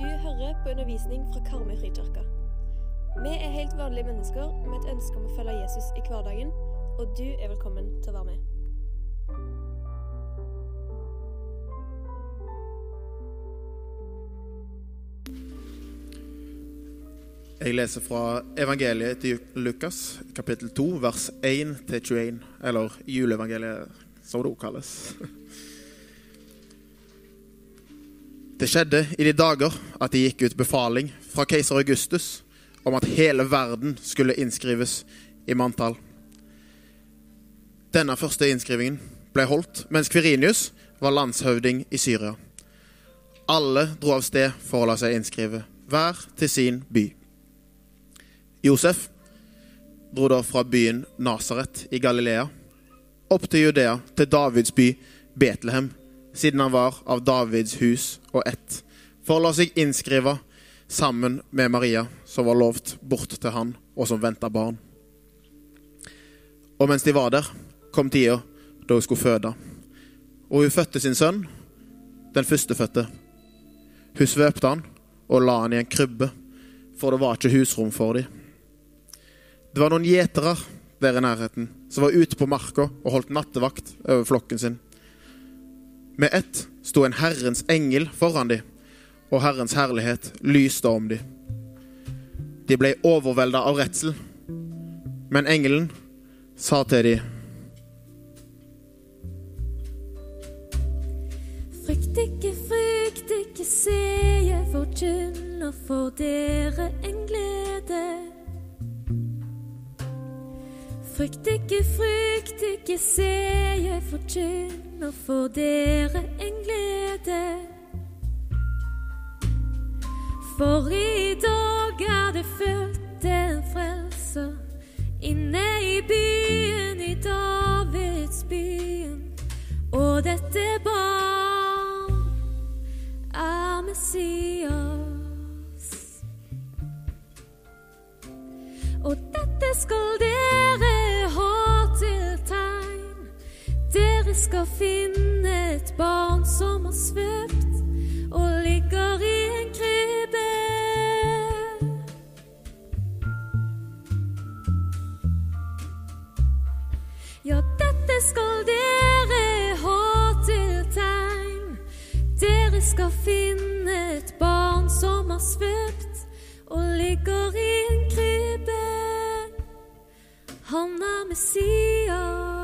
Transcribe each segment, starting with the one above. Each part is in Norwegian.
Du hører på undervisning fra Karmøy frikirke. Vi er helt vanlige mennesker med et ønske om å følge Jesus i hverdagen, og du er velkommen til å være med. Jeg leser fra evangeliet til Lukas, kapittel 2, vers 1-21. Eller juleevangeliet, som det også kalles. Det skjedde i de dager at det gikk ut befaling fra keiser Augustus om at hele verden skulle innskrives i manntall. Denne første innskrivingen ble holdt mens Kvirinius var landshøvding i Syria. Alle dro av sted for å la seg innskrive, hver til sin by. Josef dro da fra byen Nasaret i Galilea opp til Judea, til Davids by Betlehem, siden han var av Davids hus og ett, for å la seg innskrive sammen med Maria, som var lovt bort til han, og som venta barn. Og mens de var der, kom tida da hun skulle føde, og hun fødte sin sønn, den førstefødte. Hun svøpte han og la han i en krybbe, for det var ikke husrom for dem. Det var noen gjetere der i nærheten som var ute på marka og holdt nattevakt over flokken sin. Med ett sto en Herrens engel foran dem, og Herrens herlighet lyste om dem. De ble overvelda av redsel, men engelen sa til dem Frykt ikke, frykt ikke, se jeg forkynner for dere en glede. Frykt ikke, frykt ikke, se jeg forkynner for dere en glede. For i dag er det født en frelser inne i byen, i Davids byen. Og dette barn er Messias. Og dette skal dere Dere skal finne et barn som har svøpt og ligger i en krybbe. Ja, dette skal dere ha til tegn. Dere skal finne et barn som har svøpt og ligger i en krybbe. Han er Messias.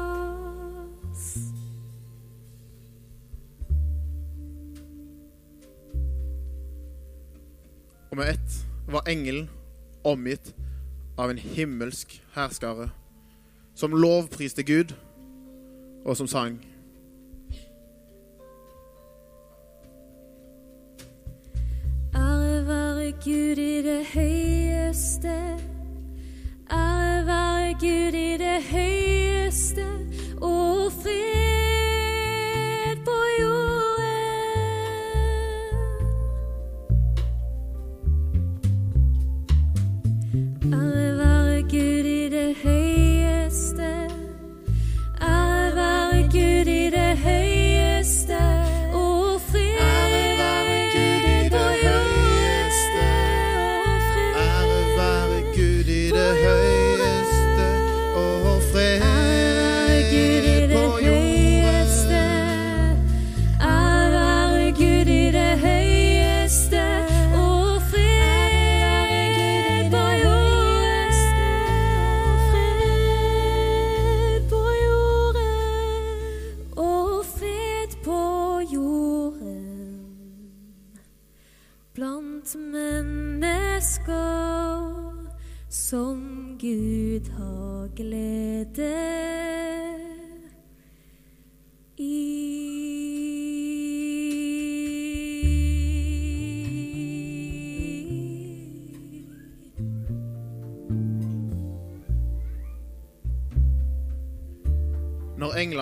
Og ett var engelen omgitt av en himmelsk herskare, som lovpriste Gud, og som sang. Ære være Gud i det høyeste. Ære være Gud i det høyeste. Og fred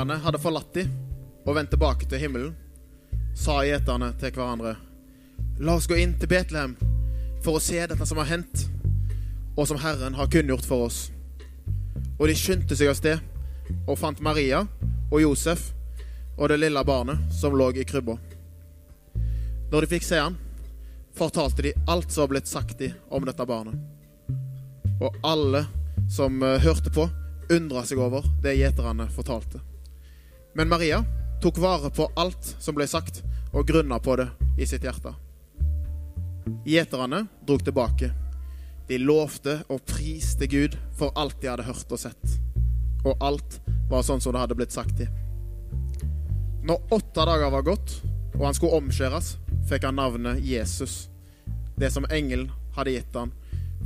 Når hadde forlatt dem og vendt tilbake til himmelen, sa gjeterne til hverandre, La oss gå inn til Betlehem for å se dette som har hendt, og som Herren har kunngjort for oss. Og de skyndte seg av sted og fant Maria og Josef og det lille barnet som lå i krybba. Når de fikk se han, fortalte de alt som var blitt sagt de om dette barnet. Og alle som eh, hørte på, undra seg over det gjeterne fortalte. Men Maria tok vare på alt som ble sagt, og grunna på det i sitt hjerte. Gjeterne drog tilbake. De lovte og priste Gud for alt de hadde hørt og sett. Og alt var sånn som det hadde blitt sagt til. Når åtte dager var gått, og han skulle omskjæres, fikk han navnet Jesus. Det som engelen hadde gitt han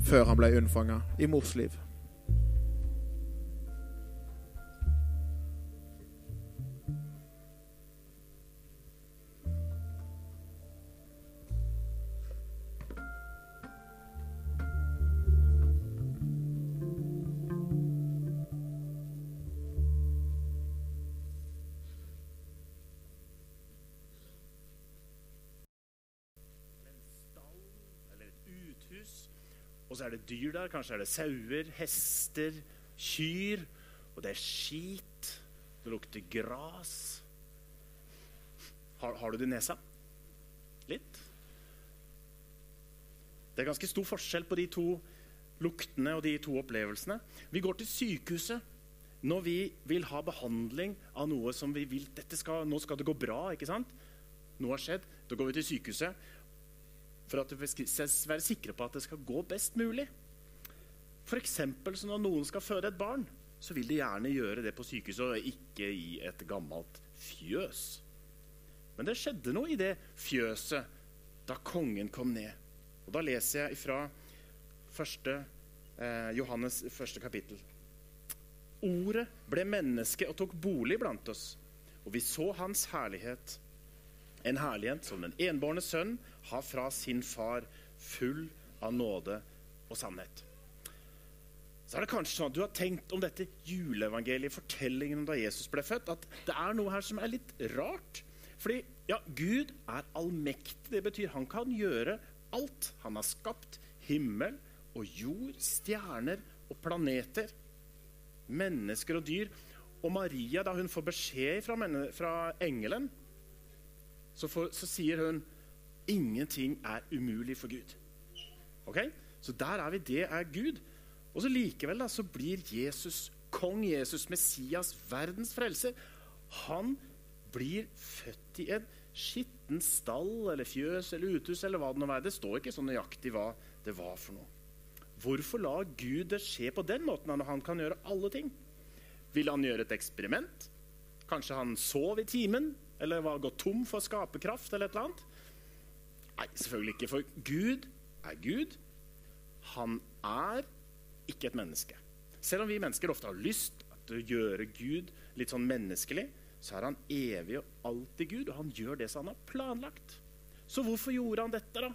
før han ble unnfanga i mors liv. Dyr der. Kanskje er det sauer, hester, kyr. Og det er skit. Det lukter gras. Har, har du det i nesa? Litt? Det er ganske stor forskjell på de to luktene og de to opplevelsene. Vi går til sykehuset når vi vil ha behandling av noe som vi vil dette skal, Nå skal det gå bra, ikke sant? Noe har skjedd. Da går vi til sykehuset for at vi skal være sikre på at det skal gå best mulig. F.eks. når noen skal føde et barn, så vil de gjerne gjøre det på sykehuset og ikke i et gammelt fjøs. Men det skjedde noe i det fjøset da kongen kom ned. Og Da leser jeg fra første, eh, Johannes første kapittel. Ordet ble menneske og tok bolig blant oss, og vi så hans herlighet. En herlighet som den enbårne sønn har fra sin far, full av nåde og sannhet. Så er det kanskje sånn at Du har tenkt om dette juleevangeliet, fortellingen om da Jesus ble født, at det er noe her som er litt rart. Fordi ja, Gud er allmektig. Det betyr han kan gjøre alt. Han har skapt himmel og jord, stjerner og planeter, mennesker og dyr. Og Maria, da hun får beskjed fra, fra engelen, så, for, så sier hun ingenting er umulig for Gud. Ok? Så der er vi. Det er Gud. Og så likevel da, så blir Jesus, kong Jesus, Messias, verdens frelser. Han blir født i en skitten stall eller fjøs eller uthus eller hva det nå er. Det står ikke så nøyaktig hva det var for noe. Hvorfor la Gud det skje på den måten når han kan gjøre alle ting? Ville han gjøre et eksperiment? Kanskje han sov i timen? Eller var gått tom for skaperkraft? eller et eller annet? Nei, selvfølgelig ikke. For Gud er Gud. Han er ikke et menneske. Selv om vi mennesker ofte har lyst til å gjøre Gud litt sånn menneskelig, så er han evig og alltid Gud, og han gjør det som han har planlagt. Så hvorfor gjorde han dette da,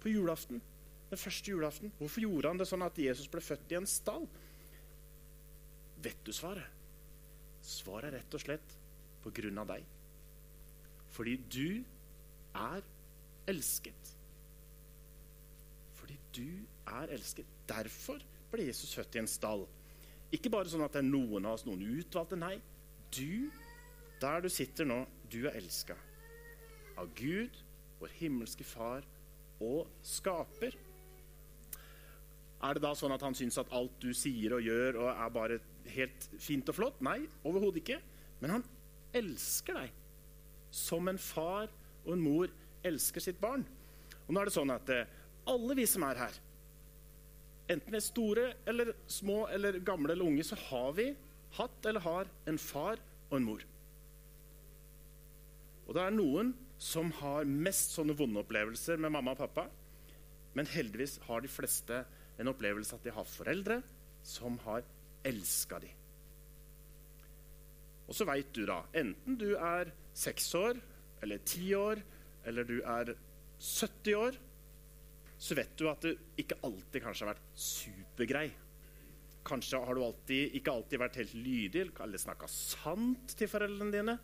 på julaften? Den første julaften. Hvorfor gjorde han det sånn at Jesus ble født i en stall? Vet du svaret? Svaret er rett og slett på grunn av deg. Fordi du er elsket. Fordi du er elsket. Derfor ble Jesus født i en stall. Ikke bare sånn at det er noen av oss, noen utvalgte. Nei, du, der du sitter nå, du er elska. Av Gud, vår himmelske Far og Skaper. Er det da sånn at han syns at alt du sier og gjør, og er bare helt fint og flott? Nei, overhodet ikke. Men han elsker deg som en far og en mor elsker sitt barn. Og nå er det sånn at eh, alle vi som er her, enten vi er store eller små eller gamle eller unge, så har vi hatt eller har en far og en mor. Og det er noen som har mest sånne vonde opplevelser med mamma og pappa. Men heldigvis har de fleste en opplevelse at de har foreldre som har elska dem. Og så veit du, da, enten du er seks år eller ti år eller du er 70 år, så vet du at du ikke alltid kanskje har vært supergrei. Kanskje har du alltid, ikke alltid vært helt lydig eller snakka sant til foreldrene dine.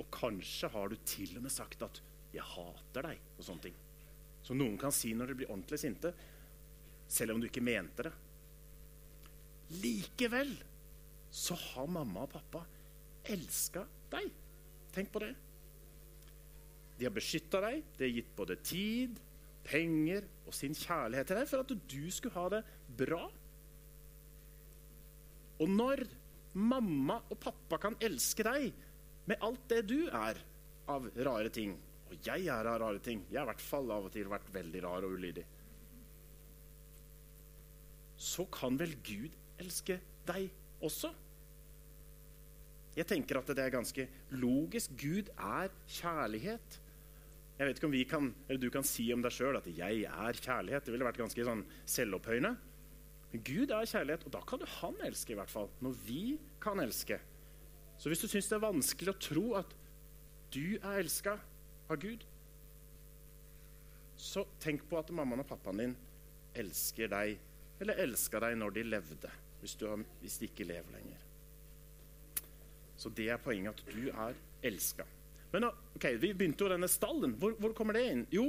Og kanskje har du til og med sagt at 'jeg hater deg' og sånne ting. Som noen kan si når de blir ordentlig sinte, selv om du ikke mente det. Likevel så har mamma og pappa elska deg. Tenk på det. De har beskytta deg, de har gitt både tid penger og sin kjærlighet til deg for at du skulle ha det bra. Og når mamma og pappa kan elske deg med alt det du er av rare ting Og jeg er av rare ting. Jeg har i hvert fall av og til vært veldig rar og ulydig. Så kan vel Gud elske deg også? Jeg tenker at det er ganske logisk. Gud er kjærlighet. Jeg vet ikke om kan, du kan si om deg sjøl at 'jeg er kjærlighet'. Det ville vært ganske sånn selvopphøyende. Men Gud er kjærlighet, og da kan jo han elske, i hvert fall. Når vi kan elske. Så hvis du syns det er vanskelig å tro at du er elska av Gud, så tenk på at mammaen og pappaen din elsker deg, eller elska deg når de levde, hvis, du, hvis de ikke lever lenger. Så det er poenget, at du er elska. Men ok, vi begynte jo denne stallen. Hvor, hvor kommer det inn? Jo,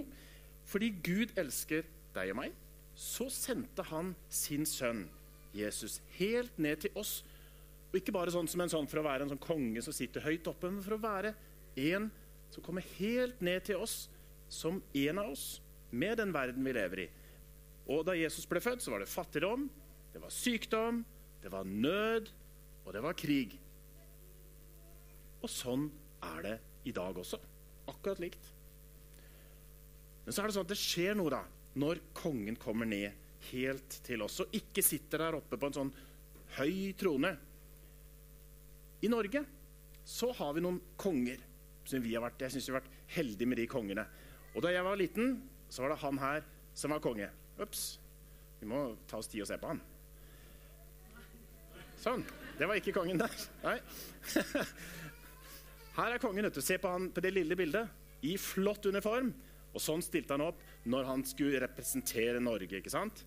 fordi Gud elsker deg og meg, så sendte han sin sønn Jesus helt ned til oss. Og ikke bare sånn som en sånn for å være en sånn konge som sitter høyt oppe, men for å være en som kommer helt ned til oss som en av oss, med den verden vi lever i. Og da Jesus ble født, så var det fattigdom, det var sykdom, det var nød, og det var krig. Og sånn er det i dag også. Akkurat likt. Men så er det sånn at det skjer noe da, når kongen kommer ned helt til oss, og ikke sitter der oppe på en sånn høy trone. I Norge så har vi noen konger som vi har vært, jeg synes vi har vært heldige med de kongene. Og da jeg var liten, så var det han her som var konge. Ops. Vi må ta oss tid og se på han. Sånn. Det var ikke kongen der. Nei. Her er kongen. vet du. Se på han på det lille bildet. I flott uniform. Og sånn stilte han opp når han skulle representere Norge. ikke sant?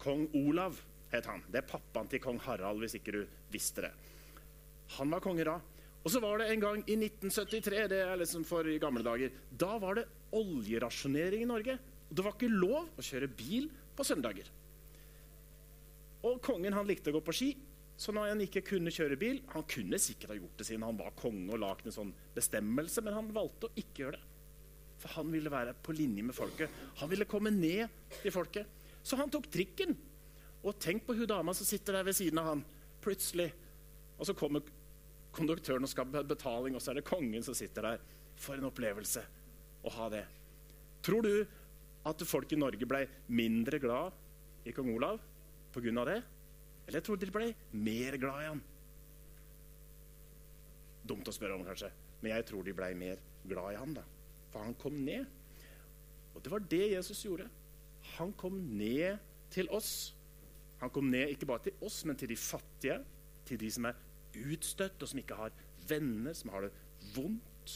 Kong Olav het han. Det er pappaen til kong Harald, hvis ikke du visste det. Han var konge da. Og så var det en gang i 1973, det er liksom for i gamle dager, da var det oljerasjonering i Norge. Og det var ikke lov å kjøre bil på søndager. Og kongen han likte å gå på ski, så når han ikke kunne kjøre bil Han kunne sikkert ha gjort det siden han var konge og lagd en sånn bestemmelse, men han valgte å ikke gjøre det. For han ville være på linje med folket. Han ville komme ned til folket. Så han tok trikken. Og tenk på hun dama som sitter der ved siden av han. Plutselig. Og så kommer konduktøren og skal ha betaling, og så er det kongen som sitter der. For en opplevelse å ha det. Tror du at folk i Norge ble mindre glad i kong Olav pga. det? Eller jeg tror de ble mer glad i han. Dumt å spørre om, kanskje, men jeg tror de ble mer glad i han. da. For han kom ned. Og det var det Jesus gjorde. Han kom ned til oss. Han kom ned ikke bare til oss, men til de fattige, til de som er utstøtt, og som ikke har venner, som har det vondt.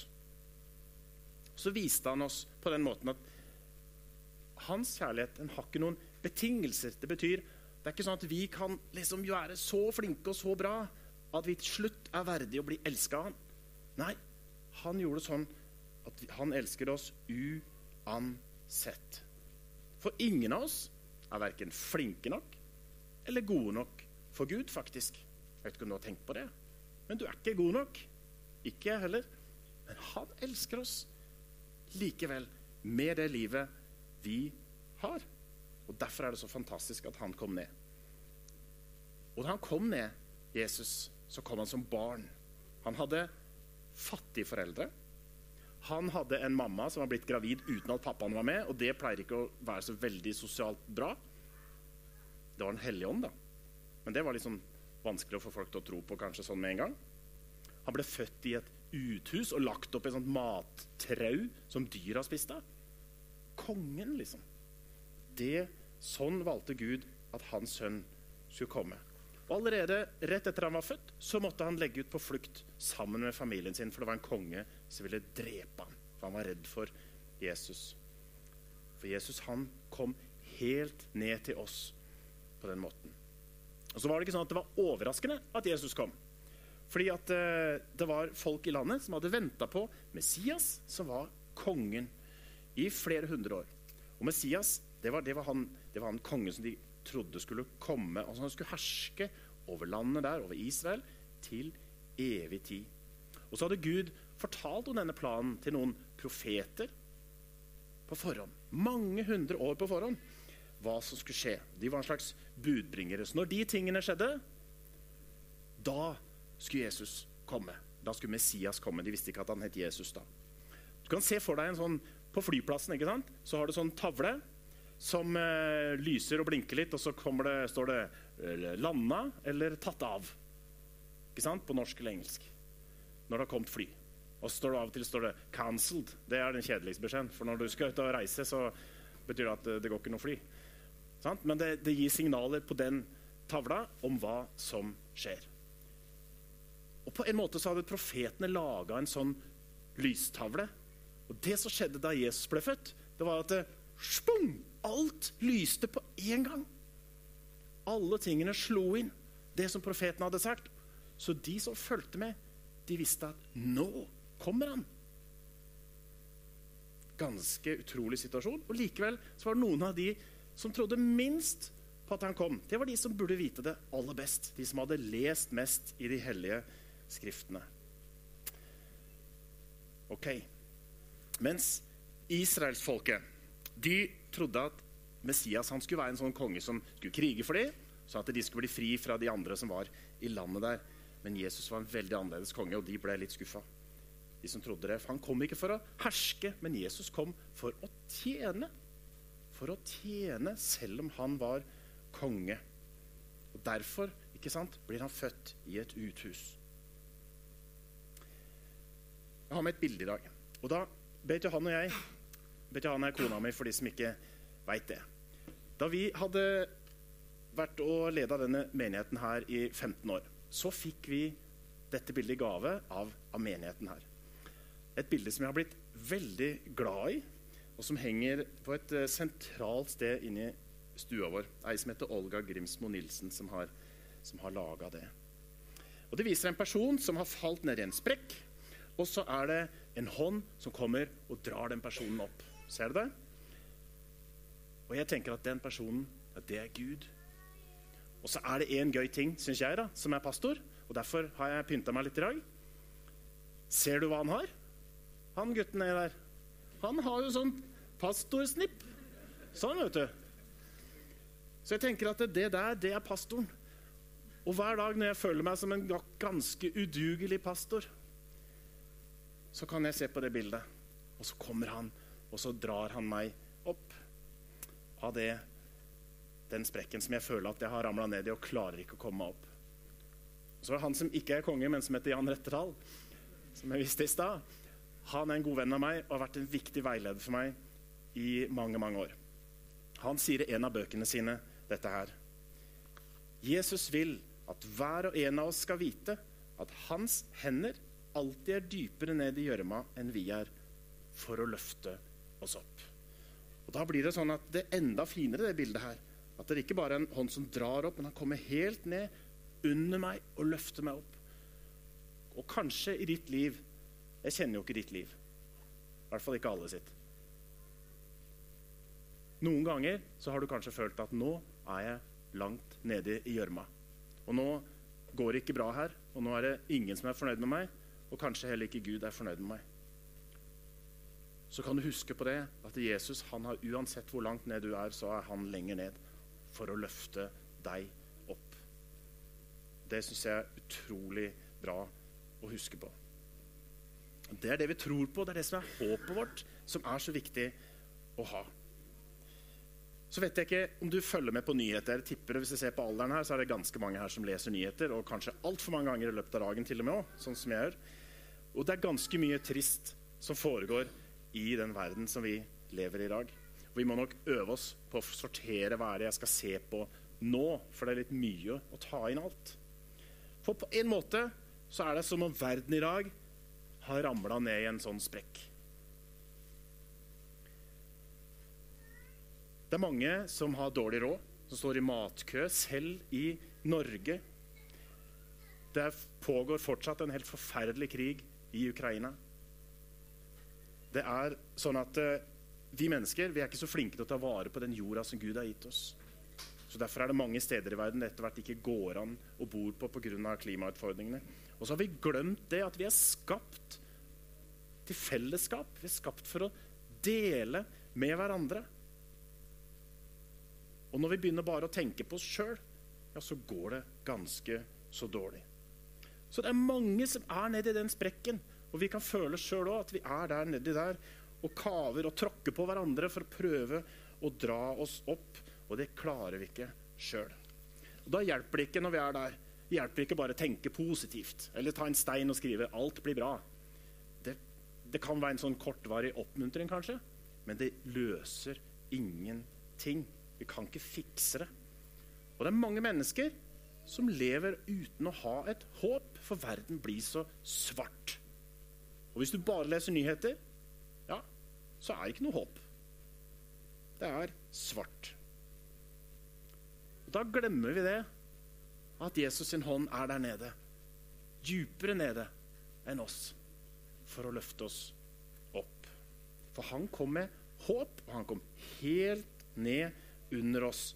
Så viste han oss på den måten at hans kjærlighet den har ikke noen betingelser. Det betyr det er ikke sånn at vi kan liksom være så flinke og så bra at vi til slutt er verdige å bli elska av han. Nei, han gjorde det sånn at han elsker oss uansett. For ingen av oss er verken flinke nok eller gode nok for Gud, faktisk. Jeg vet ikke om du har tenkt på det, men du er ikke god nok. Ikke jeg heller. Men han elsker oss likevel med det livet vi har. Og Derfor er det så fantastisk at han kom ned. Og da han kom ned, Jesus, så kom han som barn. Han hadde fattige foreldre. Han hadde en mamma som var blitt gravid uten at pappaen var med, og det pleier ikke å være så veldig sosialt bra. Det var Den hellige ånd, da. Men det var liksom vanskelig å få folk til å tro på kanskje sånn med en gang. Han ble født i et uthus og lagt opp i et sånt mattrau som dyra spiste. Kongen, liksom. Det, sånn valgte Gud at hans sønn skulle komme. Og Allerede rett etter han var født, så måtte han legge ut på flukt sammen med familien sin, for det var en konge som ville drepe ham. For han var redd for Jesus. For Jesus han kom helt ned til oss på den måten. Og så var det ikke sånn at det var overraskende at Jesus kom. Fordi at eh, det var folk i landet som hadde venta på Messias, som var kongen, i flere hundre år. Og Messias det var, det var, han, det var han kongen som de trodde skulle komme. altså Han skulle herske over landet der, over Israel, til evig tid. Og så hadde Gud fortalt om denne planen til noen profeter. på forhånd, mange hundre år på forhånd, hva som skulle skje. De var en slags budbringere. Så når de tingene skjedde, da skulle Jesus komme. Da skulle Messias komme. De visste ikke at han het Jesus da. Du kan se for deg en sånn på flyplassen. ikke sant? Så har du sånn tavle som eh, lyser og blinker litt, og så det, står det eh, 'landa' eller 'tatt av'. Ikke sant? På norsk eller engelsk. Når det har kommet fly. Og så står det av og til står det 'cancelled'. Det er den kjedeligste beskjeden. For når du skal ut og reise, så betyr det at det, det går ikke noe fly. Sant? Men det, det gir signaler på den tavla om hva som skjer. Og På en måte så hadde profetene laga en sånn lystavle. Og Det som skjedde da Jesus ble født, det var at det, spung, alt lyste på én gang. Alle tingene slo inn, det som profeten hadde sagt. Så de som fulgte med, de visste at nå kommer han. Ganske utrolig situasjon. Og likevel så var det noen av de som trodde minst på at han kom. Det var de som burde vite det aller best. De som hadde lest mest i de hellige skriftene. Ok. Mens israelsfolket de trodde at Messias han skulle være en sånn konge som skulle krige for dem, så at de skulle bli fri fra de andre som var i landet der. Men Jesus var en veldig annerledes konge, og de ble litt skuffa. De som trodde det. For han kom ikke for å herske, men Jesus kom for å tjene. For å tjene, selv om han var konge. Og Derfor ikke sant, blir han født i et uthus. Jeg har med et bilde i dag. Og da vet Johan og jeg Han er kona mi, for de som ikke veit det. Da vi hadde vært og leda denne menigheten her i 15 år, så fikk vi dette bildet i gave av, av menigheten her. Et bilde som jeg har blitt veldig glad i, og som henger på et uh, sentralt sted inni stua vår. Ei som heter Olga Grimsmo Nilsen, som har, som har laga det. Og Det viser en person som har falt ned i en sprekk, og så er det en hånd som kommer og drar den personen opp. Ser du det? Og jeg tenker at den personen, ja, det er Gud. Og så er det én gøy ting, syns jeg, da, som er pastor. Og derfor har jeg pynta meg litt i dag. Ser du hva han har? Han gutten nedi der. Han har jo sånn pastorsnipp. Sånn, vet du. Så jeg tenker at det der, det er pastoren. Og hver dag når jeg føler meg som en ganske udugelig pastor, så kan jeg se på det bildet, og så kommer han, og så drar han meg opp av det, den sprekken som jeg føler at jeg har ramla ned i og klarer ikke å komme meg opp. Så er han som ikke er konge, men som heter Jan Retterdal, som jeg visste i stad. Han er en god venn av meg og har vært en viktig veileder for meg i mange, mange år. Han sier i en av bøkene sine dette her. Jesus vil at hver og en av oss skal vite at hans hender alltid er dypere ned i gjørma enn vi er, for å løfte oss opp. Og Da blir det sånn at det er enda finere, det bildet her. At det er ikke bare en hånd som drar opp, men han kommer helt ned under meg og løfter meg opp. Og kanskje i ditt liv Jeg kjenner jo ikke ditt liv. I hvert fall ikke alle sitt. Noen ganger så har du kanskje følt at nå er jeg langt nede i gjørma. Og nå går det ikke bra her, og nå er det ingen som er fornøyd med meg. Og kanskje heller ikke Gud er fornøyd med meg. Så kan du huske på det at Jesus han har uansett hvor langt ned du er, så er han lenger ned for å løfte deg opp. Det syns jeg er utrolig bra å huske på. Det er det vi tror på, det er det som er håpet vårt, som er så viktig å ha. Så vet jeg ikke om du følger med på nyheter. Jeg tipper Hvis jeg ser på alderen her, så er det ganske mange her som leser nyheter, og kanskje altfor mange ganger i løpet av dagen til og med òg, sånn som jeg gjør. Og det er ganske mye trist som foregår i den verden som vi lever i i dag. Vi må nok øve oss på å sortere hva er det jeg skal se på nå, for det er litt mye å ta inn alt. For på en måte så er det som om verden i dag har ramla ned i en sånn sprekk. Det er mange som har dårlig råd, som står i matkø, selv i Norge. Det pågår fortsatt en helt forferdelig krig i Ukraina. Det er sånn at uh, vi mennesker vi er ikke så flinke til å ta vare på den jorda som Gud har gitt oss. Så Derfor er det mange steder i verden det etter hvert ikke går an å bo på pga. klimautfordringene. Og så har vi glemt det at vi er skapt til fellesskap. Vi er skapt for å dele med hverandre. Og når vi begynner bare å tenke på oss sjøl, ja, så går det ganske så dårlig. Så det er mange som er nedi den sprekken. Og vi kan føle sjøl òg at vi er der nedi der og kaver og tråkker på hverandre for å prøve å dra oss opp. Og det klarer vi ikke sjøl. Da hjelper det ikke når vi er der. Det hjelper ikke bare å tenke positivt eller ta en stein og skrive 'alt blir bra'. Det, det kan være en sånn kortvarig oppmuntring, kanskje, men det løser ingenting. Vi kan ikke fikse det. Og det er mange mennesker som lever uten å ha et håp, for verden blir så svart. Og hvis du bare leser nyheter, ja, så er det ikke noe håp. Det er svart. Og Da glemmer vi det, at Jesus sin hånd er der nede. Djupere nede enn oss, for å løfte oss opp. For han kom med håp, og han kom helt ned under oss.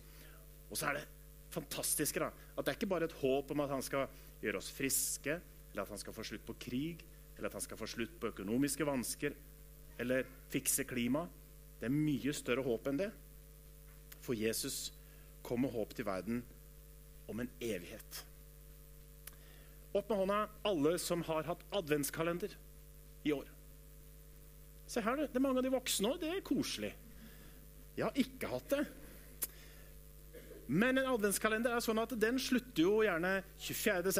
Og så er det fantastiske da, at det er ikke bare et håp om at han skal gjøre oss friske, eller at han skal få slutt på krig, eller at han skal få slutt på økonomiske vansker, eller fikse klima. Det er mye større håp enn det. For Jesus kom med håp til verden om en evighet. Opp med hånda alle som har hatt adventskalender i år. Se her, det er mange av de voksne òg. Det er koselig. Jeg har ikke hatt det. Men en adventskalender er sånn at den slutter jo gjerne 24.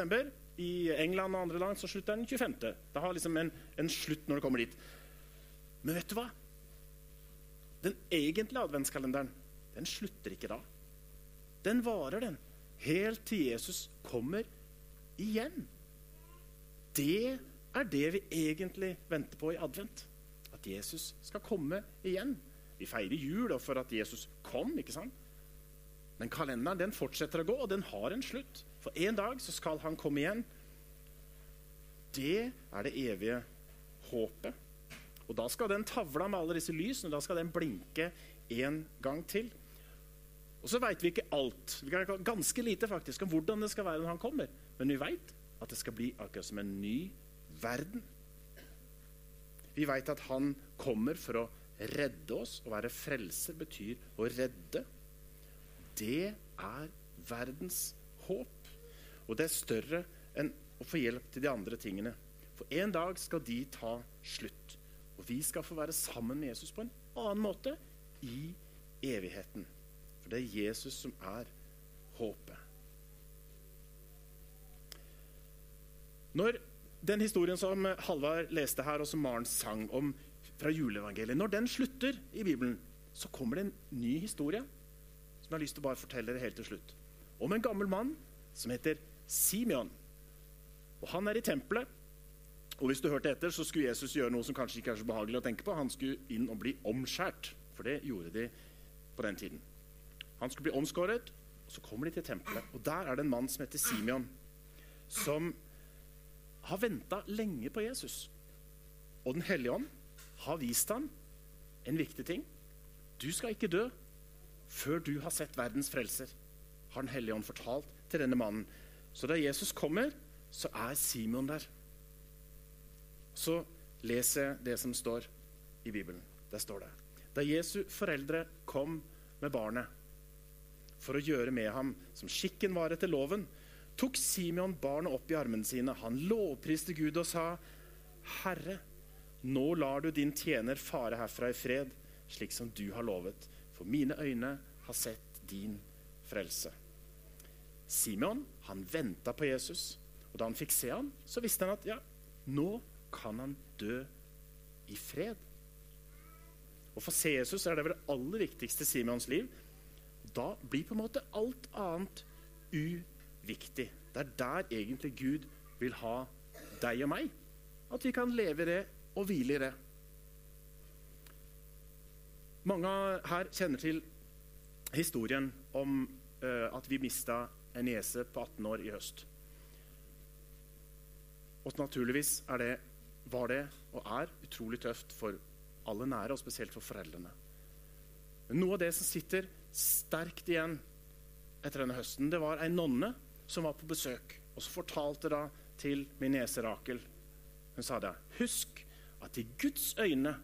I England og andre land så slutter den 25. Det har liksom en, en slutt når det kommer dit. Men vet du hva? Den egentlige adventskalenderen den slutter ikke da. Den varer, den. Helt til Jesus kommer igjen. Det er det vi egentlig venter på i advent. At Jesus skal komme igjen. Vi feirer jul for at Jesus kom, ikke sant? Men kalenderen den fortsetter å gå, og den har en slutt. For en dag så skal han komme igjen. Det er det evige håpet. Og da skal den tavla med alle disse lysene da skal den blinke en gang til. Og så veit vi ikke alt. Vi kan ganske lite faktisk om hvordan det skal være når han kommer. Men vi veit at det skal bli akkurat som en ny verden. Vi veit at han kommer for å redde oss. Å være frelser betyr å redde. Det er verdens håp. Og det er større enn å få hjelp til de andre tingene. For en dag skal de ta slutt. Og vi skal få være sammen med Jesus på en annen måte i evigheten. For det er Jesus som er håpet. Når den historien som Halvard leste her, og som Maren sang om fra juleevangeliet, når den slutter i Bibelen, så kommer det en ny historie som jeg har lyst til å bare fortelle det helt til slutt. Om en gammel mann som heter Simeon. Og Han er i tempelet. Og hvis du hørte etter, så skulle Jesus gjøre noe som kanskje ikke er så behagelig å tenke på. Han skulle inn og bli omskjært. For det gjorde de på den tiden. Han skulle bli omskåret, og så kommer de til tempelet. Og der er det en mann som heter Simeon, som har venta lenge på Jesus. Og Den hellige ånd har vist ham en viktig ting. Du skal ikke dø før du har sett verdens frelser, har Den hellige ånd fortalt til denne mannen. Så da Jesus kommer, så er Simon der. Så leser jeg det som står i Bibelen. Der står det Da Jesu foreldre kom med barnet for å gjøre med ham som skikken var etter loven, tok Simeon barnet opp i armene sine. Han lovpriste Gud og sa, Herre, nå lar du din tjener fare herfra i fred, slik som du har lovet for mine øyne har sett din frelse. Simon han venta på Jesus, og da han fikk se ham, så visste han at ja, nå kan han dø i fred. Å få se Jesus er det vel det aller viktigste Simons liv. Da blir på en måte alt annet uviktig. Det er der egentlig Gud vil ha deg og meg. At vi kan leve i det og hvile i det. Mange her kjenner til historien om uh, at vi mista en niese på 18 år i høst. Og naturligvis det, var det og er utrolig tøft for alle nære, og spesielt for foreldrene. Men noe av det som sitter sterkt igjen etter denne høsten, det var ei nonne som var på besøk, og så fortalte da til min niese Rakel Hun sa da Husk at i Guds øyne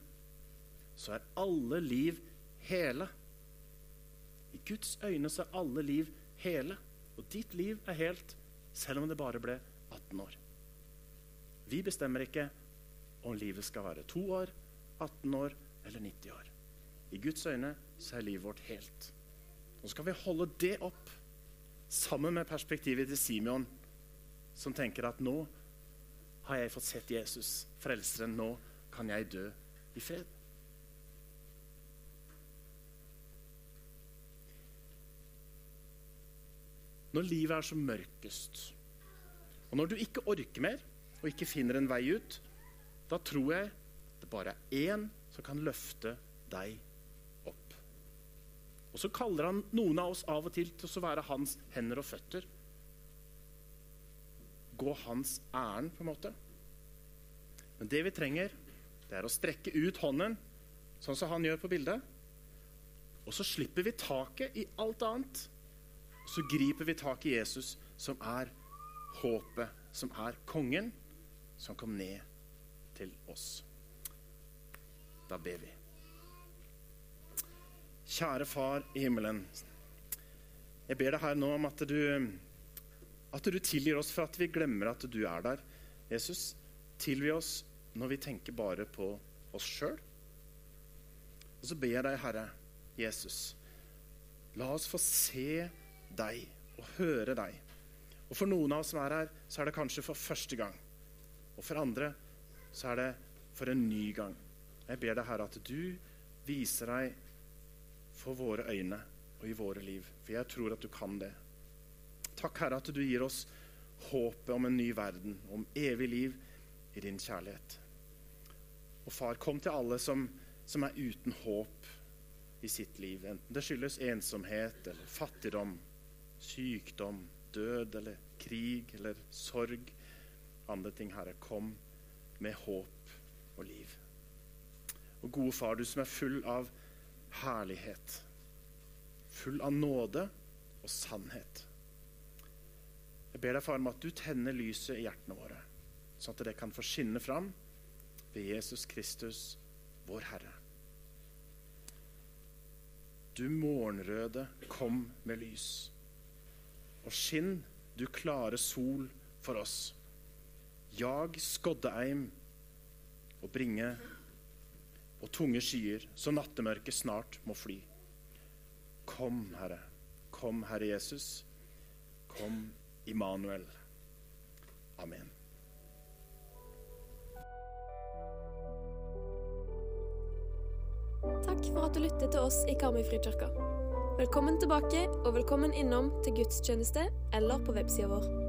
så er alle liv hele. I Guds øyne så er alle liv hele. Og ditt liv er helt selv om det bare ble 18 år. Vi bestemmer ikke om livet skal være to år, 18 år eller 90 år. I Guds øyne så er livet vårt helt. Nå skal vi holde det opp sammen med perspektivet til Simeon, som tenker at nå har jeg fått sett Jesus, frelseren. Nå kan jeg dø i fred. Når livet er som mørkest, og når du ikke orker mer og ikke finner en vei ut, da tror jeg det bare er én som kan løfte deg opp. Og så kaller han noen av oss av og til til å være hans hender og føtter. Gå hans ærend, på en måte. Men det vi trenger, det er å strekke ut hånden, sånn som han gjør på bildet. Og så slipper vi taket i alt annet. Så griper vi tak i Jesus, som er håpet, som er kongen, som kom ned til oss. Da ber vi. Kjære Far i himmelen. Jeg ber deg her nå om at du, at du tilgir oss for at vi glemmer at du er der. Jesus, tilgi oss når vi tenker bare på oss sjøl. Og så ber jeg deg, Herre Jesus, la oss få se deg og høre deg. Og For noen av oss som er her, så er det kanskje for første gang. Og for andre så er det for en ny gang. Jeg ber deg, Herre, at du viser deg for våre øyne og i våre liv. For jeg tror at du kan det. Takk, Herre, at du gir oss håpet om en ny verden, om evig liv i din kjærlighet. Og far, kom til alle som, som er uten håp i sitt liv, enten det skyldes ensomhet eller fattigdom, sykdom, død eller krig eller sorg. Andre ting, Herre, kom med håp og liv. Og gode far, du som er full av herlighet, full av nåde og sannhet. Jeg ber deg, far, om at du tenner lyset i hjertene våre, sånn at det kan få skinne fram ved Jesus Kristus, vår Herre. Du morgenrøde, kom med lys. Og skinn, du klare sol for oss. Jag skoddeeim og bringe og tunge skyer, så nattemørket snart må fly. Kom, Herre. Kom, Herre Jesus. Kom, Immanuel. Amen. Takk for at du lyttet til oss i Karmøy Frikirke. Velkommen tilbake, og velkommen innom til gudstjeneste eller på websida vår.